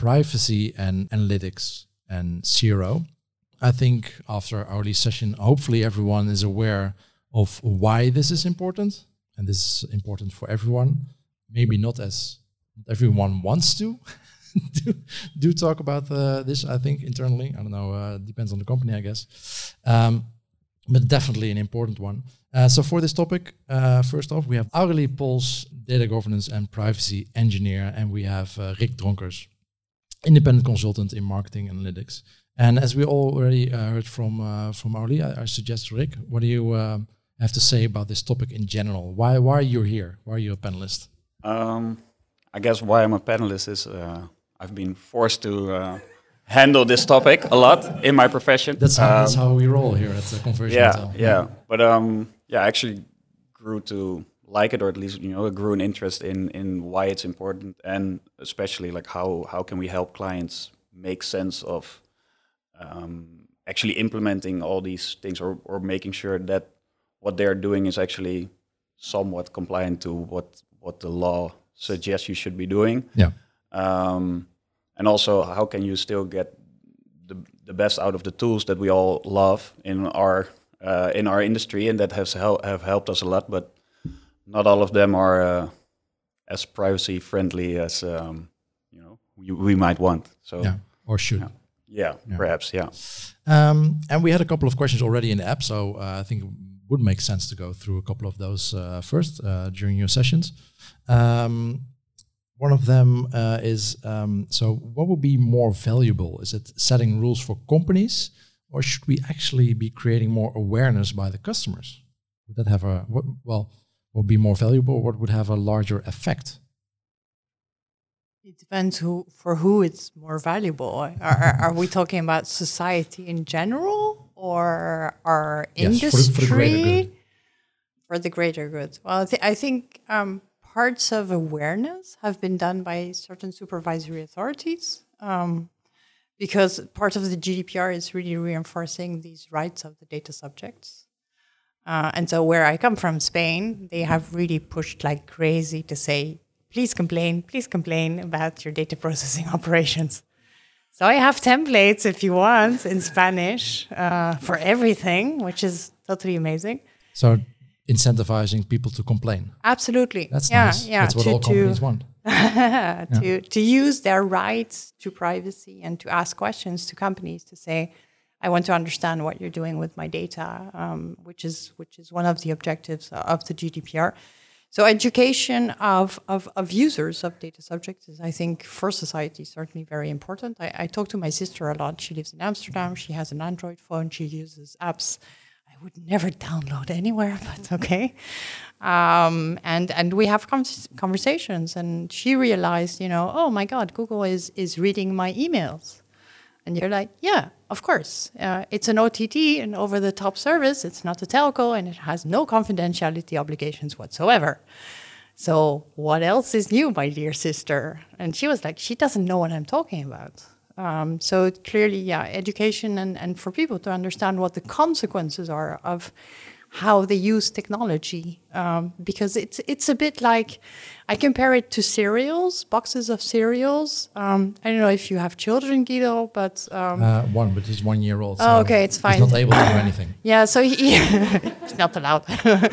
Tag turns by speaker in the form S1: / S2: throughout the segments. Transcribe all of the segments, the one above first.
S1: privacy and analytics and CRO. I think after our session, hopefully everyone is aware of why this is important, and this is important for everyone. Maybe not as everyone wants to do, do talk about uh, this. I think internally, I don't know. Uh, depends on the company, I guess. Um, but definitely an important one. Uh, so for this topic, uh, first off, we have Aurélie Pols, data governance and privacy engineer, and we have uh, Rick Dronkers, independent consultant in marketing analytics. And as we already uh, heard from uh, from Aurélie, I, I, suggest Rick, what do you um, have to say about this topic in general? Why why are you here? Why are you a panelist? Um,
S2: I guess why I'm a panelist is uh, I've been forced to handle this topic a lot in my profession.
S1: That's how, um, that's how we roll here at the conversion.
S2: Yeah, hotel. yeah. But um, yeah, I actually grew to like it, or at least you know, grew an interest in in why it's important, and especially like how how can we help clients make sense of um, actually implementing all these things, or or making sure that what they're doing is actually somewhat compliant to what what the law suggests you should be doing.
S1: Yeah.
S2: Um, and also how can you still get the, the best out of the tools that we all love in our uh, in our industry and that has hel- have helped us a lot but not all of them are uh, as privacy friendly as um, you know we, we, might want so
S1: yeah or should
S2: yeah, yeah, yeah. perhaps yeah
S1: um, and we had a couple of questions already in the app so uh, i think it would make sense to go through a couple of those uh, first uh, during your sessions um, one of them uh, is um, so what would be more valuable? Is it setting rules for companies, or should we actually be creating more awareness by the customers? Would that have a what, well? Would be more valuable? What would have a larger effect?
S3: It depends who for who it's more valuable. Are, are, we talking about society in general or our yes, industry? For the, for the greater good. For the greater good. Well, I, th- I think um, parts of awareness have been done by certain supervisory authorities um, because part of the GDPR is really reinforcing these rights of the data subjects. Uh, and so, where I come from, Spain, they have really pushed like crazy to say, please complain, please complain about your data processing operations. So, I have templates if you want in Spanish uh, for everything, which is totally amazing.
S1: So, incentivizing people to complain.
S3: Absolutely.
S1: That's
S3: yeah,
S1: nice.
S3: Yeah,
S1: That's what to, all companies
S3: to,
S1: want.
S3: to yeah. to use their rights to privacy and to ask questions to companies to say, I want to understand what you're doing with my data, um, which is which is one of the objectives of the GDPR. So education of, of, of users of data subjects is, I think, for society certainly very important. I, I talk to my sister a lot. She lives in Amsterdam. She has an Android phone. She uses apps I would never download anywhere, but okay. Um, and and we have conversations, and she realized, you know, oh my God, Google is is reading my emails, and you're like, yeah, of course, uh, it's an OTT, an over-the-top service. It's not a telco, and it has no confidentiality obligations whatsoever. So what else is new, my dear sister? And she was like, she doesn't know what I'm talking about. Um, so clearly, yeah, education and, and for people to understand what the consequences are of how they use technology, um, because it's it's a bit like I compare it to cereals, boxes of cereals. Um, I don't know if you have children, Guido, but
S1: um, uh, one, but he's one year old.
S3: So oh, okay, it's fine.
S1: He's not able to do anything.
S3: yeah, so he, he's not allowed.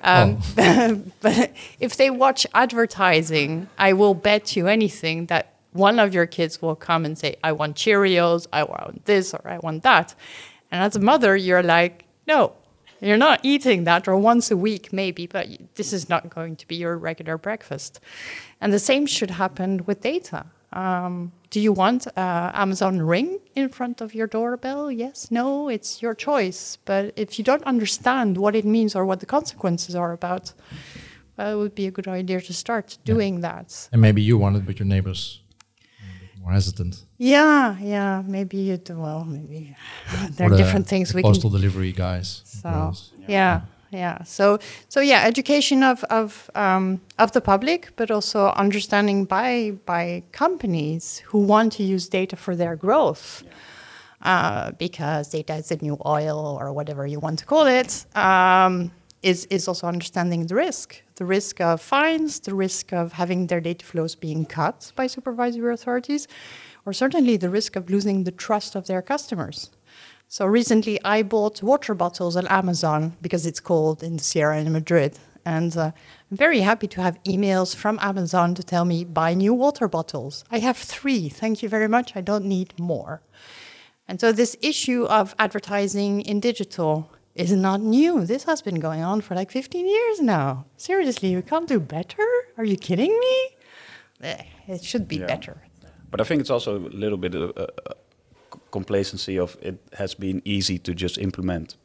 S3: Um, oh. but if they watch advertising, I will bet you anything that one of your kids will come and say, I want Cheerios, I want this, or I want that. And as a mother, you're like, no, you're not eating that, or once a week maybe, but this is not going to be your regular breakfast. And the same should happen with data. Um, do you want uh, Amazon Ring in front of your doorbell? Yes, no, it's your choice. But if you don't understand what it means or what the consequences are about, well, it would be a good idea to start doing yeah. that.
S1: And maybe you want it, but your neighbors hesitant.
S3: Yeah, yeah, maybe you do. Well, maybe there are different things
S1: we can postal can. delivery guys.
S3: So yeah. yeah. So so yeah, education of of um, of the public, but also understanding by by companies who want to use data for their growth, yeah. uh, because data is the new oil or whatever you want to call it. Um, is, is also understanding the risk the risk of fines, the risk of having their data flows being cut by supervisory authorities, or certainly the risk of losing the trust of their customers. So recently, I bought water bottles on Amazon because it's cold in the Sierra in Madrid. And uh, I'm very happy to have emails from Amazon to tell me buy new water bottles. I have three. Thank you very much. I don't need more. And so, this issue of advertising in digital is not new. This has been going on for like 15 years now. Seriously, you can't do better? Are you kidding me? Eh, it should be yeah. better.
S2: But I think it's also a little bit of uh, complacency of it has been easy to just implement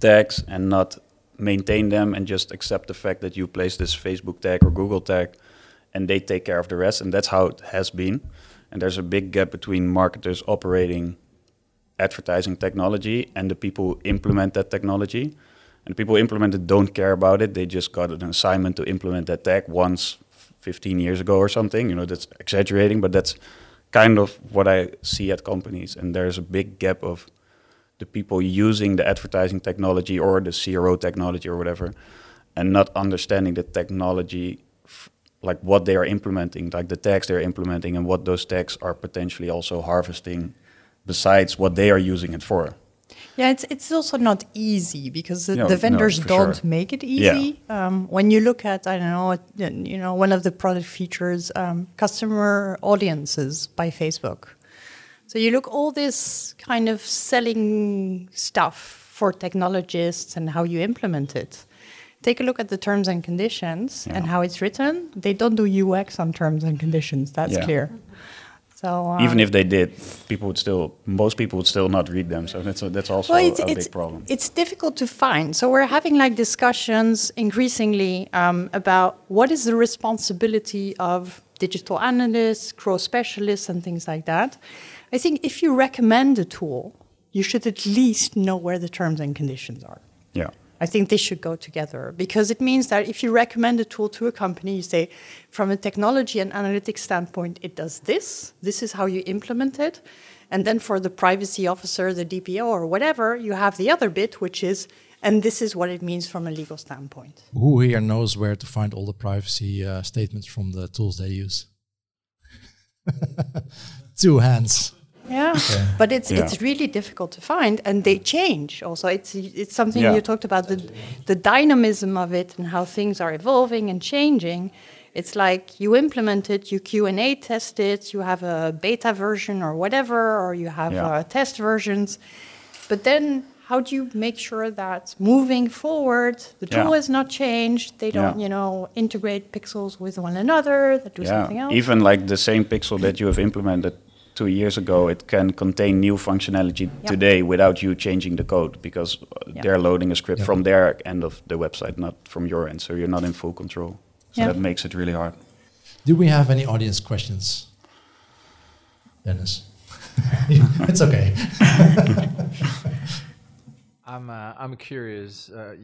S2: tags and not maintain them and just accept the fact that you place this Facebook tag or Google tag and they take care of the rest. And that's how it has been. And there's a big gap between marketers operating advertising technology and the people who implement that technology. And the people who implement it don't care about it. They just got an assignment to implement that tag once 15 years ago or something. You know, that's exaggerating, but that's kind of what I see at companies. And there's a big gap of the people using the advertising technology or the CRO technology or whatever, and not understanding the technology, like what they are implementing, like the tags they're implementing, and what those tags are potentially also harvesting besides what they are using it for.
S3: Yeah, it's it's also not easy because the, no, the vendors no, don't sure. make it easy. Yeah. Um, when you look at I don't know you know one of the product features um, customer audiences by Facebook. So you look all this kind of selling stuff for technologists and how you implement it. Take a look at the terms and conditions yeah. and how it's written. They don't do UX on terms and conditions. That's yeah. clear.
S2: So um, even if they did, people would still, most people would still not read them. So that's a, that's also well, it's, a
S3: it's,
S2: big problem.
S3: It's difficult to find. So we're having like discussions increasingly um, about what is the responsibility of digital analysts, CRO specialists, and things like that. I think if you recommend a tool, you should at least know where the terms and conditions are.
S2: Yeah.
S3: I think they should go together because it means that if you recommend a tool to a company, you say, from a technology and analytics standpoint, it does this, this is how you implement it. And then for the privacy officer, the DPO, or whatever, you have the other bit, which is, and this is what it means from a legal standpoint.
S1: Who here knows where to find all the privacy uh, statements from the tools they use? Two hands.
S3: Yeah, okay. but it's yeah. it's really difficult to find, and they change. Also, it's it's something yeah. you talked about the the dynamism of it and how things are evolving and changing. It's like you implement it, you Q and A test it, you have a beta version or whatever, or you have yeah. uh, test versions, but then how do you make sure that moving forward the tool yeah. is not changed they don't yeah. you know integrate pixels with one another that do yeah. something else
S2: even like the same pixel that you have implemented two years ago, it can contain new functionality yep. today without you changing the code because yep. they're loading a script yep. from their end of the website, not from your end. So you're not in full control. So that makes it really hard.
S1: Do we have any audience questions? Dennis? it's okay.
S4: I'm, uh, I'm curious. Uh,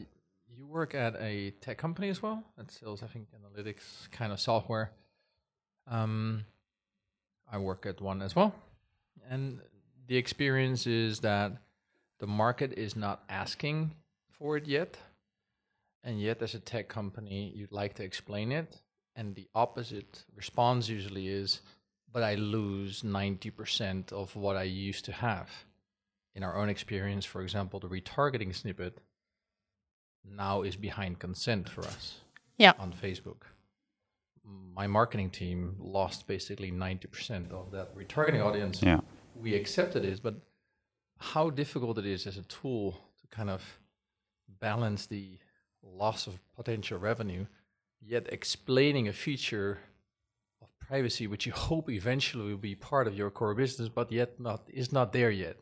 S4: you work at a tech company as well that sells, I think, analytics kind of software. Um, I work at one as well. And the experience is that the market is not asking for it yet. And yet, as a tech company, you'd like to explain it. And the opposite response usually is, but I lose 90% of what I used to have. In our own experience, for example, the retargeting snippet now is behind consent for us
S3: yeah.
S4: on Facebook my marketing team lost basically 90% of that retargeting audience.
S2: Yeah.
S4: We accepted it, but how difficult it is as a tool to kind of balance the loss of potential revenue, yet explaining a feature of privacy which you hope eventually will be part of your core business, but yet not is not there yet.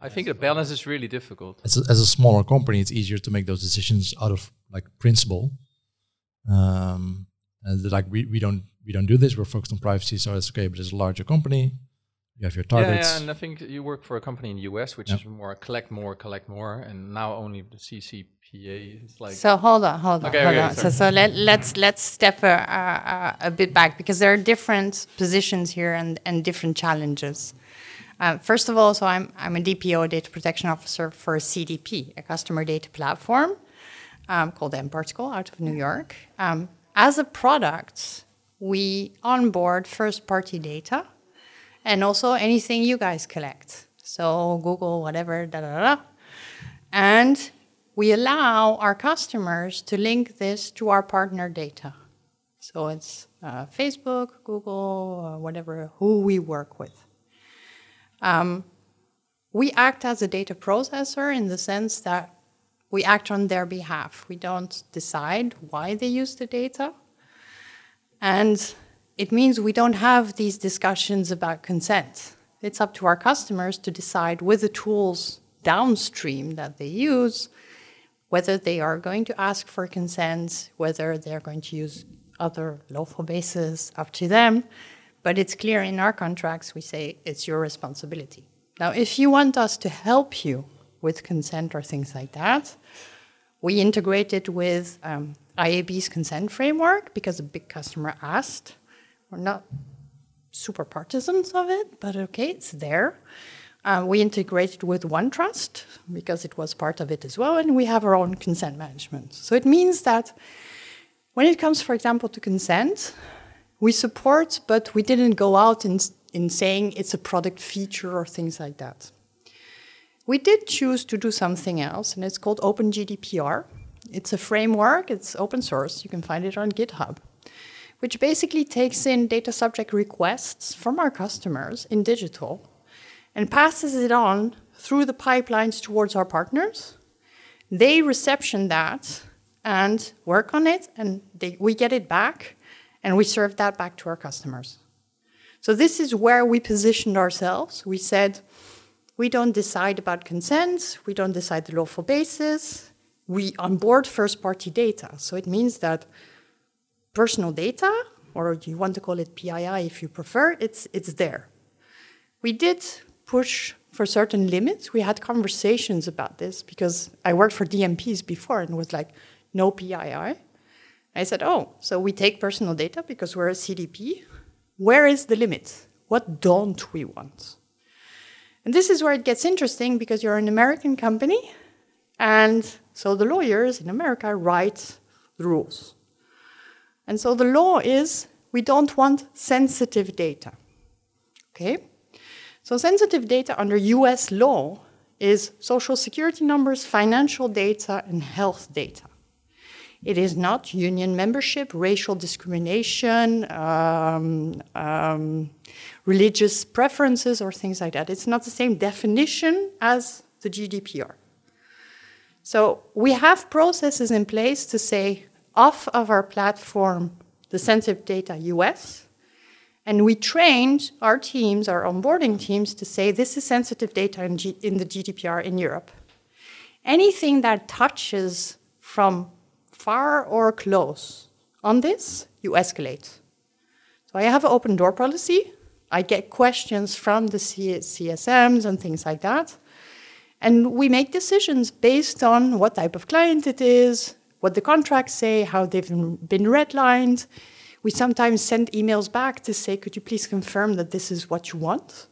S4: I think the balance is really difficult.
S1: As a, as a smaller company, it's easier to make those decisions out of like principle. Um, and like we, we don't we don't do this. We're focused on privacy, so it's okay. But it's a larger company. You have your targets.
S4: Yeah, yeah, and I think you work for a company in the US, which yep. is more collect more, collect more, and now only the CCPA is like.
S3: So hold on, hold on, okay, hold okay, on. So so let let's let's step a, a, a, bit back because there are different positions here and and different challenges. Uh, first of all, so I'm I'm a DPO, data protection officer for CDP, a customer data platform. um, called mParticle out of New York. Um, as a product, we onboard first party data and also anything you guys collect. So Google, whatever, da da da. And we allow our customers to link this to our partner data. So it's uh, Facebook, Google, uh, whatever, who we work with. Um, we act as a data processor in the sense that we act on their behalf. We don't decide why they use the data. And it means we don't have these discussions about consent. It's up to our customers to decide with the tools downstream that they use whether they are going to ask for consent, whether they're going to use other lawful bases, up to them. But it's clear in our contracts, we say it's your responsibility. Now, if you want us to help you with consent or things like that, we integrate it with um, IAB's consent framework because a big customer asked. We're not super partisans of it, but okay, it's there. Uh, we integrated with OneTrust because it was part of it as well, and we have our own consent management. So it means that when it comes, for example, to consent, we support, but we didn't go out in, in saying it's a product feature or things like that. We did choose to do something else, and it's called OpenGDPR. It's a framework, it's open source, you can find it on GitHub, which basically takes in data subject requests from our customers in digital and passes it on through the pipelines towards our partners. They reception that and work on it, and they, we get it back, and we serve that back to our customers. So this is where we positioned ourselves. We said, we don't decide about consent, we don't decide the lawful basis, we onboard first party data. So it means that personal data, or you want to call it PII if you prefer, it's, it's there. We did push for certain limits. We had conversations about this because I worked for DMPs before and was like, no PII. I said, oh, so we take personal data because we're a CDP. Where is the limit? What don't we want? And this is where it gets interesting because you're an American company, and so the lawyers in America write the rules. And so the law is we don't want sensitive data. Okay? So sensitive data under US law is social security numbers, financial data, and health data. It is not union membership, racial discrimination, um, um, religious preferences, or things like that. It's not the same definition as the GDPR. So we have processes in place to say off of our platform the sensitive data US, and we trained our teams, our onboarding teams, to say this is sensitive data in, G- in the GDPR in Europe. Anything that touches from far or close on this, you escalate. So I have an open door policy. I get questions from the C- CSMs and things like that. And we make decisions based on what type of client it is, what the contracts say, how they've been redlined we sometimes send emails back to say, could you please confirm that this is what you want?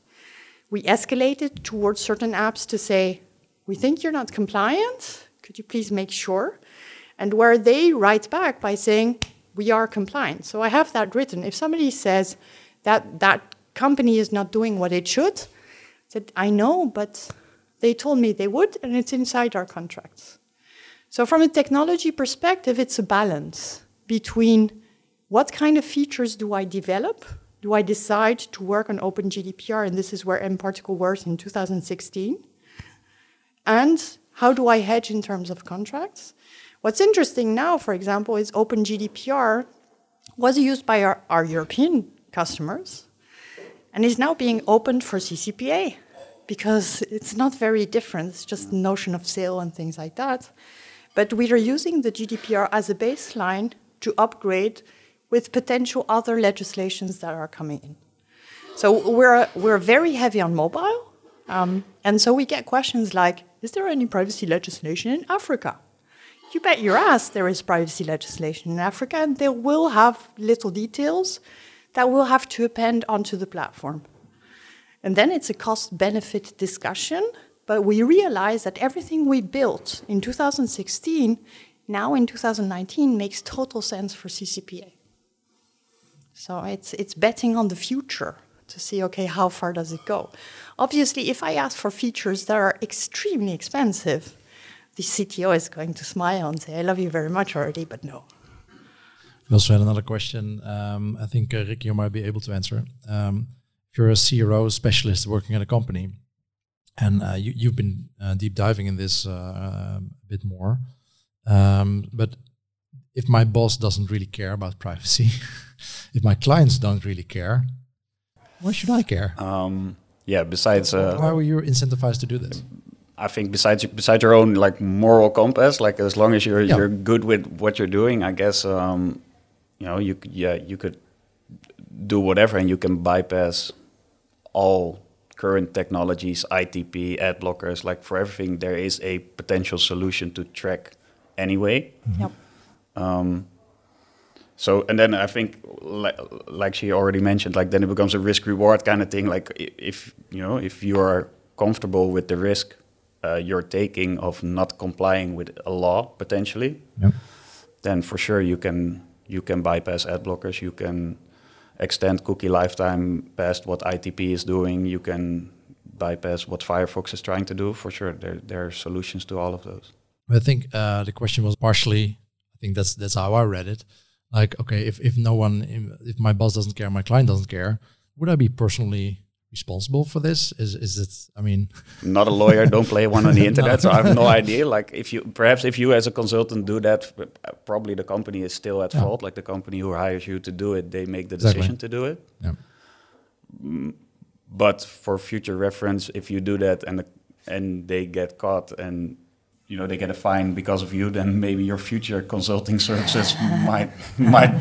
S3: We escalate it towards certain apps to say, we think you're not compliant. Could you please make sure? And where they write back by saying, we are compliant. So I have that written. If somebody says that that company is not doing what it should, I said, I know, but they told me they would, and it's inside our contracts. So from a technology perspective, it's a balance between what kind of features do I develop? Do I decide to work on OpenGDPR? And this is where mParticle was in 2016. And how do I hedge in terms of contracts? What's interesting now, for example, is OpenGDPR was used by our, our European customers and is now being opened for CCPA because it's not very different. It's just notion of sale and things like that. But we are using the GDPR as a baseline to upgrade with potential other legislations that are coming in. So we're, we're very heavy on mobile. Um, and so we get questions like Is there any privacy legislation in Africa? You bet your ass there is privacy legislation in Africa, and they will have little details that will have to append onto the platform. And then it's a cost benefit discussion, but we realize that everything we built in 2016 now in 2019 makes total sense for CCPA. So it's it's betting on the future to see okay how far does it go. Obviously, if I ask for features that are extremely expensive, the CTO is going to smile and say, "I love you very much already, but no."
S1: We also had another question. Um, I think uh, Rick, you might be able to answer. Um, if you're a CRO specialist working at a company, and uh, you, you've been uh, deep diving in this uh, a bit more, um, but if my boss doesn't really care about privacy, if my clients don't really care, why should I care?
S2: Um, yeah. Besides, uh,
S1: why were you incentivized to do this?
S2: I think besides besides your own like moral compass, like as long as you're
S1: Yeah.
S2: you're good with what you're doing, I guess um, you know you yeah you could do whatever and you can bypass all current technologies, ITP, ad blockers. Like for everything, there is a potential solution to track anyway.
S3: Yep.
S2: Um, so and then I think like, like she already mentioned, like then it becomes a risk reward kind of thing. Like if you know if you are comfortable with the risk uh, you're taking of not complying with a law potentially,
S1: Yeah.
S2: then for sure you can you can bypass ad blockers. You can extend cookie lifetime past what ITP is doing. You can bypass what Firefox is trying to do. For sure, there there are solutions to all of those.
S1: I think uh, the question was partially. I think that's that's how I read it. Like, okay, if if no one, if my boss doesn't care, my client doesn't care, would I be personally responsible for this? Is is it? I mean,
S2: not a lawyer don't play one on the internet so i have no idea like if you perhaps if you as a consultant do that probably the company is still at
S1: Yeah.
S2: fault like the company who hires you to do it they make the
S1: Exactly.
S2: decision to do it
S1: yeah.
S2: Mm, but for future reference if you do that and the, and they get caught and you know they get a fine because of you then maybe your future consulting services might might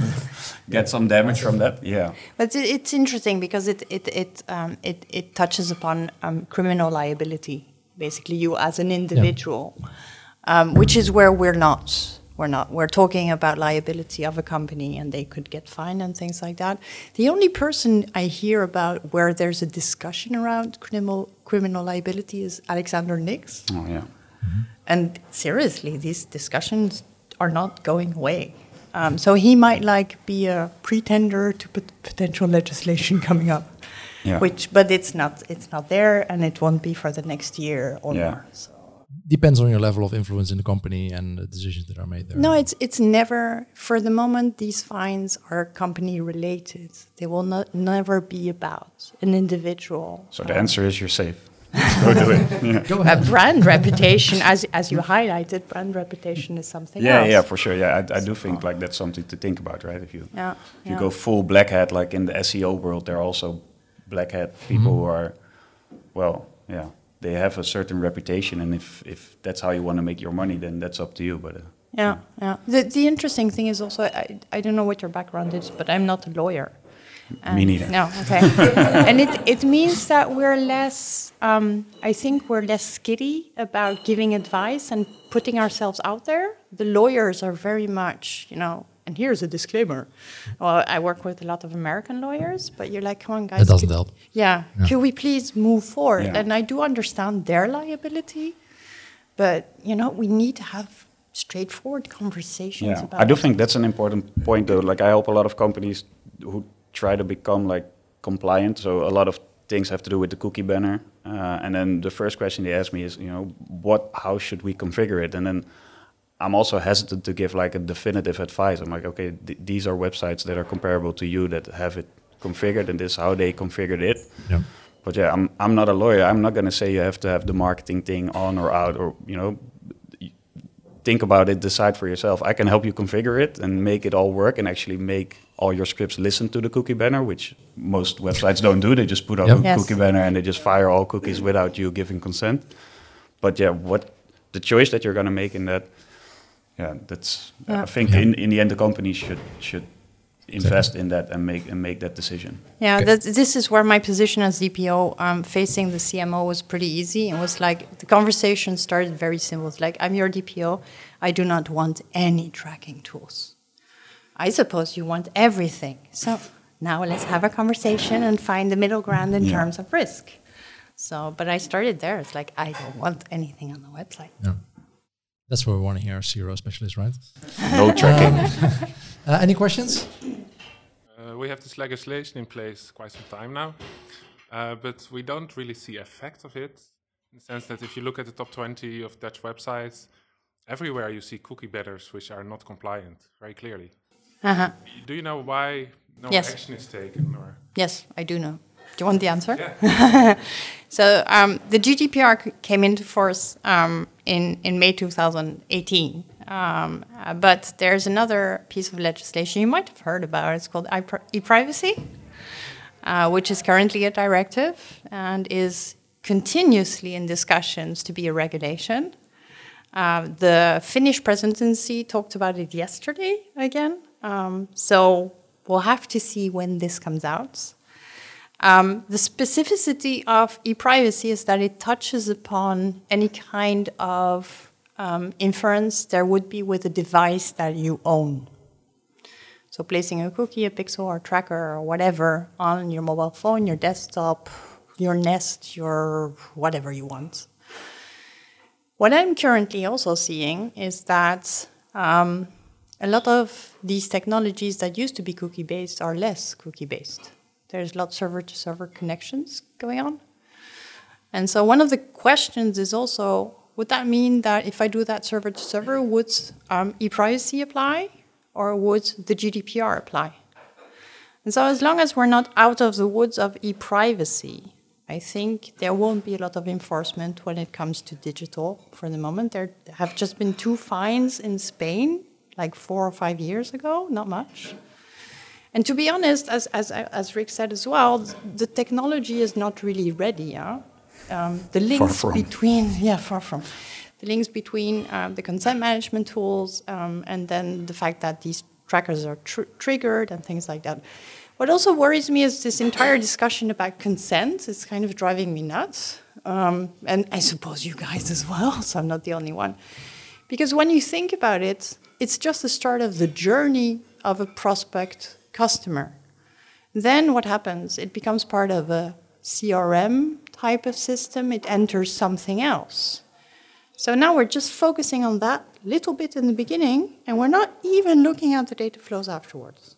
S2: get some damage from that yeah
S3: But it's interesting because it it it um, it, it touches upon um, criminal liability, basically you as an individual, um, which is where we're not. We're not. We're talking about liability of a company, and they could get fined and things like that. The only person I hear about where there's a discussion around criminal criminal liability is Alexander Nix.
S2: oh yeah
S3: And seriously, these discussions are not going away. Um, so he might like be a pretender to pot- potential legislation coming up,
S2: Yeah.
S3: which but it's not it's not there, and it won't be for the next year or
S2: Yeah.
S3: more. So.
S1: Depends on your level of influence in the company and the decisions that are made there.
S3: No, it's it's never for the moment. These fines are company related. They will not never be about an individual.
S2: so the answer is you're safe go do it yeah.
S1: Go
S3: A brand reputation, as as you highlighted, brand reputation is something
S2: Yeah,
S3: else.
S2: yeah, for sure. Yeah, I, I do think like that's something to think about, right? If you
S3: Yeah,
S2: if you
S3: yeah.
S2: go full black hat, like in the SEO world, there are also black hat people who are, well, yeah, they have a certain reputation, and if if that's how you want to make your money, then that's up to you. But uh,
S3: Yeah, yeah. The the interesting thing is also I, I don't know what your background is, but I'm not a lawyer.
S2: Me neither.
S3: No, okay. and it it means that we're less. Um, I think we're less skitty about giving advice and putting ourselves out there. The lawyers are very much, you know. And here's a disclaimer. Well, I work with a lot of American lawyers, but you're like, come on, guys.
S1: That doesn't
S3: could-
S1: help.
S3: Yeah. can we please move forward?
S2: Yeah.
S3: And I do understand their liability, but you know, we need to have straightforward conversations
S2: yeah,
S3: about
S2: I do think that's an important point, though. Like I help a lot of companies who try to become like compliant. So a lot of things have to do with the cookie banner, uh, and then the first question they ask me is, you know, what, how should we configure it? And then I'm also hesitant to give like a definitive advice. I'm like, okay, th- these are websites that are comparable to you that have it configured, and this is how they configured it.
S1: Yeah.
S2: But yeah, I'm I'm not a lawyer. I'm not going to say you have to have the marketing thing on or out, or you know, think about it, decide for yourself. I can help you configure it and make it all work, and actually make all your scripts listen to the cookie banner, which most websites don't do. They just put up
S1: Yep.
S2: a
S3: Yes.
S2: cookie banner and they just fire all cookies without you giving consent. But yeah, what the choice that you're going to make in that, yeah, that's.
S3: Yeah.
S2: I think
S1: Yeah.
S2: in in the end, the company should should invest in that and make and make that decision.
S3: Yeah,
S1: Okay.
S3: that, this is where my position as DPO um, facing the CMO was pretty easy. It was like the conversation started very simple. It's like, I'm your DPO. I do not want any tracking tools. I suppose you want everything. So now let's have a conversation and find the middle ground in
S2: Yeah.
S3: terms of risk. So, but I started there. It's like, I don't want anything on the website.
S1: Yeah. That's what we want to hear, CRO specialist, right?
S2: No tracking.
S1: Uh, any questions?
S5: Uh, we have this legislation in place quite some time now, uh, but we don't really see effect of it in the sense that if you look at the top 20 of Dutch websites, everywhere you see cookie banners which are not compliant very clearly.
S3: Uh-huh.
S5: Do you know why no
S3: Yes.
S5: action is taken? Or
S3: Yes, I do know. Do you want the answer?
S5: yeah,
S3: So um, the GDPR came into force um, in, in May 2018. Um, uh, but there's another piece of legislation you might have heard about. It's called e-privacy, uh, which is currently a directive and is continuously in discussions to be a regulation. Uh, the Finnish presidency talked about it yesterday again. Um, so we'll have to see when this comes out. Um, the specificity of e-privacy is that it touches upon any kind of um, inference there would be with a device that you own. So placing a cookie, a pixel, or tracker, or whatever on your mobile phone, your desktop, your Nest, your whatever you want. What I'm currently also seeing is that um, a lot of these technologies that used to be cookie based are less cookie based. There's a lot server to server connections going on. And so one of the questions is also would that mean that if I do that server to server, would um, e privacy apply or would the GDPR apply? And so, as long as we're not out of the woods of e privacy, I think there won't be a lot of enforcement when it comes to digital for the moment. There have just been two fines in Spain, like four or five years ago, not much. And to be honest, as, as, as Rick said as well, the technology is not really ready. Yeah? Um, the links between, yeah, far from. The links between um, the consent management tools um, and then the fact that these trackers are tr- triggered and things like that. What also worries me is this entire discussion about consent. It's kind of driving me nuts. Um, and I suppose you guys as well, so I'm not the only one. Because when you think about it, it's just the start of the journey of a prospect customer. Then what happens? It becomes part of a CRM type of system, it enters something else. So now we're just focusing on that little bit in the beginning, and we're not even looking at the data flows afterwards.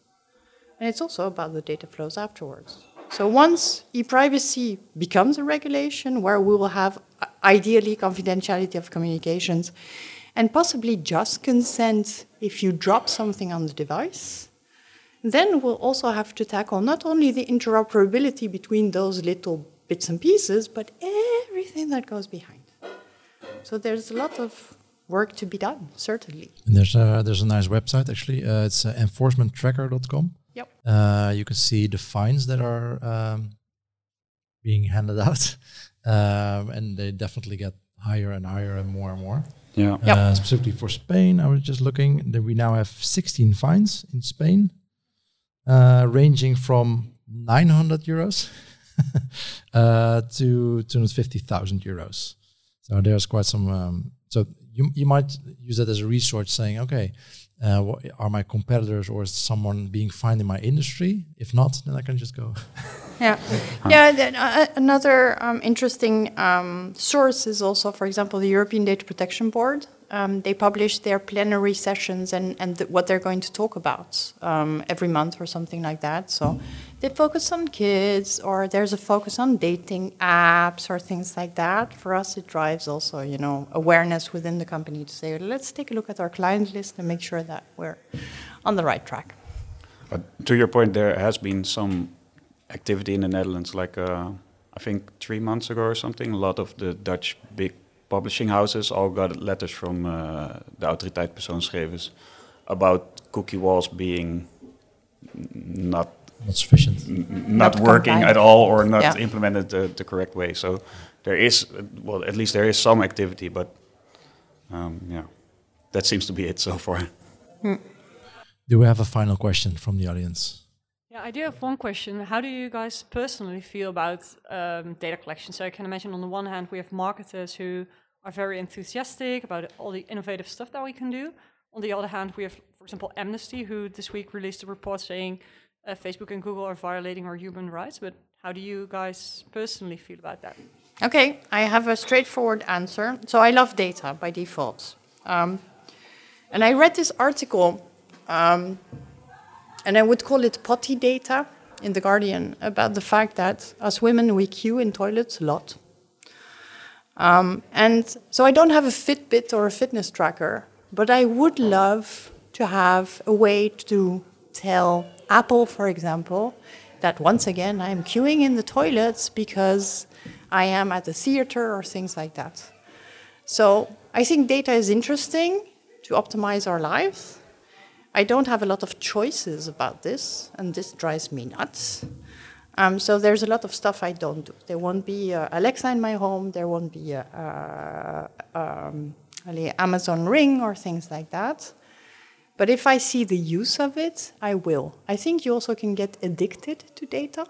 S3: And it's also about the data flows afterwards. So once e-privacy becomes a regulation where we will have uh, ideally confidentiality of communications and possibly just consent if you drop something on the device, then we'll also have to tackle not only the interoperability between those little bits and pieces, but everything that goes behind. So there's a lot of work to be done, certainly.
S1: And there's a there's a nice website actually. Uh, it's uh, enforcementtracker.com.
S3: Yep.
S1: Uh, you can see the fines that are um, being handed out, um, and they definitely get higher and higher and more and more.
S2: yeah.
S3: Yep.
S1: Uh, specifically for Spain, I was just looking that we now have 16 fines in Spain, uh, ranging from 900 euros uh, to 250,000 euros. So there's quite some. Um, so you you might use that as a resource, saying, okay, uh, what are my competitors or is someone being fined in my industry? If not, then I can just go.
S3: Yeah, yeah. Then, uh, another um, interesting um, source is also, for example, the European Data Protection Board. Um, they publish their plenary sessions and and th- what they're going to talk about um, every month or something like that. So they focus on kids, or there's a focus on dating apps or things like that. For us, it drives also, you know, awareness within the company to say, let's take a look at our client list and make sure that we're on the right track.
S2: But to your point, there has been some activity in the Netherlands, like uh, I think three months ago or something. A lot of the Dutch big publishing houses all got letters from uh, the Autoriteit Persoonsgegevens about cookie walls being not
S1: Not sufficient.
S2: n- not,
S3: Not
S2: working
S3: compliant.
S2: at all or not
S3: Yeah.
S2: implemented the, the correct way. So there is, uh, well, at least there is some activity, but um, yeah, that seems to be it so far.
S1: Do we have a final question from the audience?
S6: Yeah, I do have one question. How do you guys personally feel about um, data collection? So I can imagine on the one hand, we have marketers who are very enthusiastic about all the innovative stuff that we can do. On the other hand, we have, for example, Amnesty, who this week released a report saying uh, Facebook and Google are violating our human rights. But how do you guys personally feel about that?
S3: Okay, I have a straightforward answer. So I love data by default. Um, and I read this article, um, and I would call it potty data in The Guardian, about the fact that as women we queue in toilets a lot. Um, and so I don't have a Fitbit or a fitness tracker, but I would love to have a way to tell Apple, for example, that once again I'm queuing in the toilets because I am at the theater or things like that. So I think data is interesting to optimize our lives. I don't have a lot of choices about this, and this drives me nuts. Um, so there's a lot of stuff I don't do. There won't be uh, Alexa in my home. There won't be uh, um, Amazon Ring or things like that. But if I see the use of it, I will. I think you also can get addicted to data,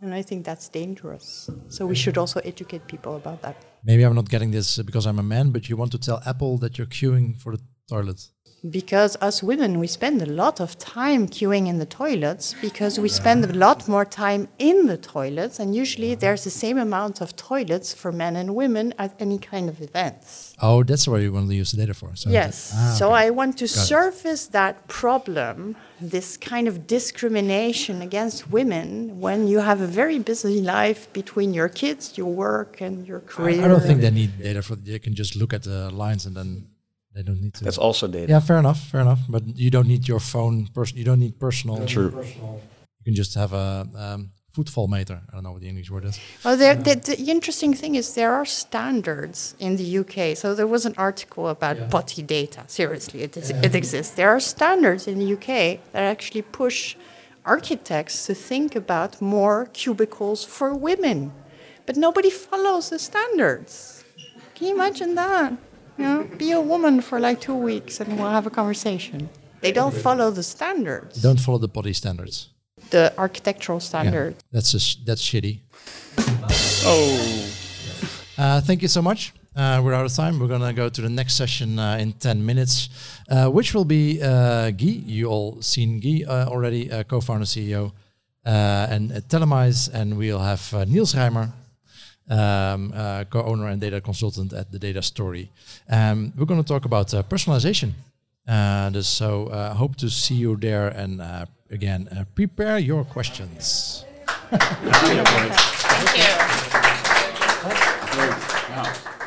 S3: and I think that's dangerous. So we should also educate people about that.
S1: Maybe I'm not getting this because I'm a man, but you want to tell Apple that you're queuing for the toilet
S3: because us women we spend a lot of time queuing in the toilets because we spend a lot more time in the toilets and usually there's the same amount of toilets for men and women at any kind of events
S1: oh that's what you want to use the data for
S3: so yes ah, so okay. i want to Got surface it. that problem this kind of discrimination against women when you have a very busy life between your kids your work and your career
S1: i, I don't think they need data for they can just look at the lines and then they don't need to.
S2: That's also data.
S1: Yeah, fair enough, fair enough. But you don't need your phone. Pers- you don't need personal.
S2: True.
S1: You can just have a um, footfall meter. I don't know what the English word is.
S3: Well, there, the, the, interesting thing is there are standards in the UK. So there was an article about yeah. potty data. Seriously, it, is, yeah. it exists. There are standards in the UK that actually push architects to think about more cubicles for women, but nobody follows the standards. Can you imagine that? You know, be a woman for like two weeks and we'll have a conversation. They don't follow the standards.
S1: Don't follow the body standards.
S3: The architectural standard.
S1: Yeah, that's a sh- that's shitty.
S2: Oh.
S1: Uh, thank you so much. Uh, we're out of time. We're gonna go to the next session uh, in ten minutes, uh, which will be uh, Guy. You all seen Guy uh, already, co-founder, CEO, and uh, Telemise, and we'll have Niels Rijmer, um, uh, co-owner and data consultant at the Data Story. Um, we're going to talk about uh, personalization. Uh, so uh, hope to see you there. And uh, again, uh, prepare your questions.
S3: Thank you. Thank you.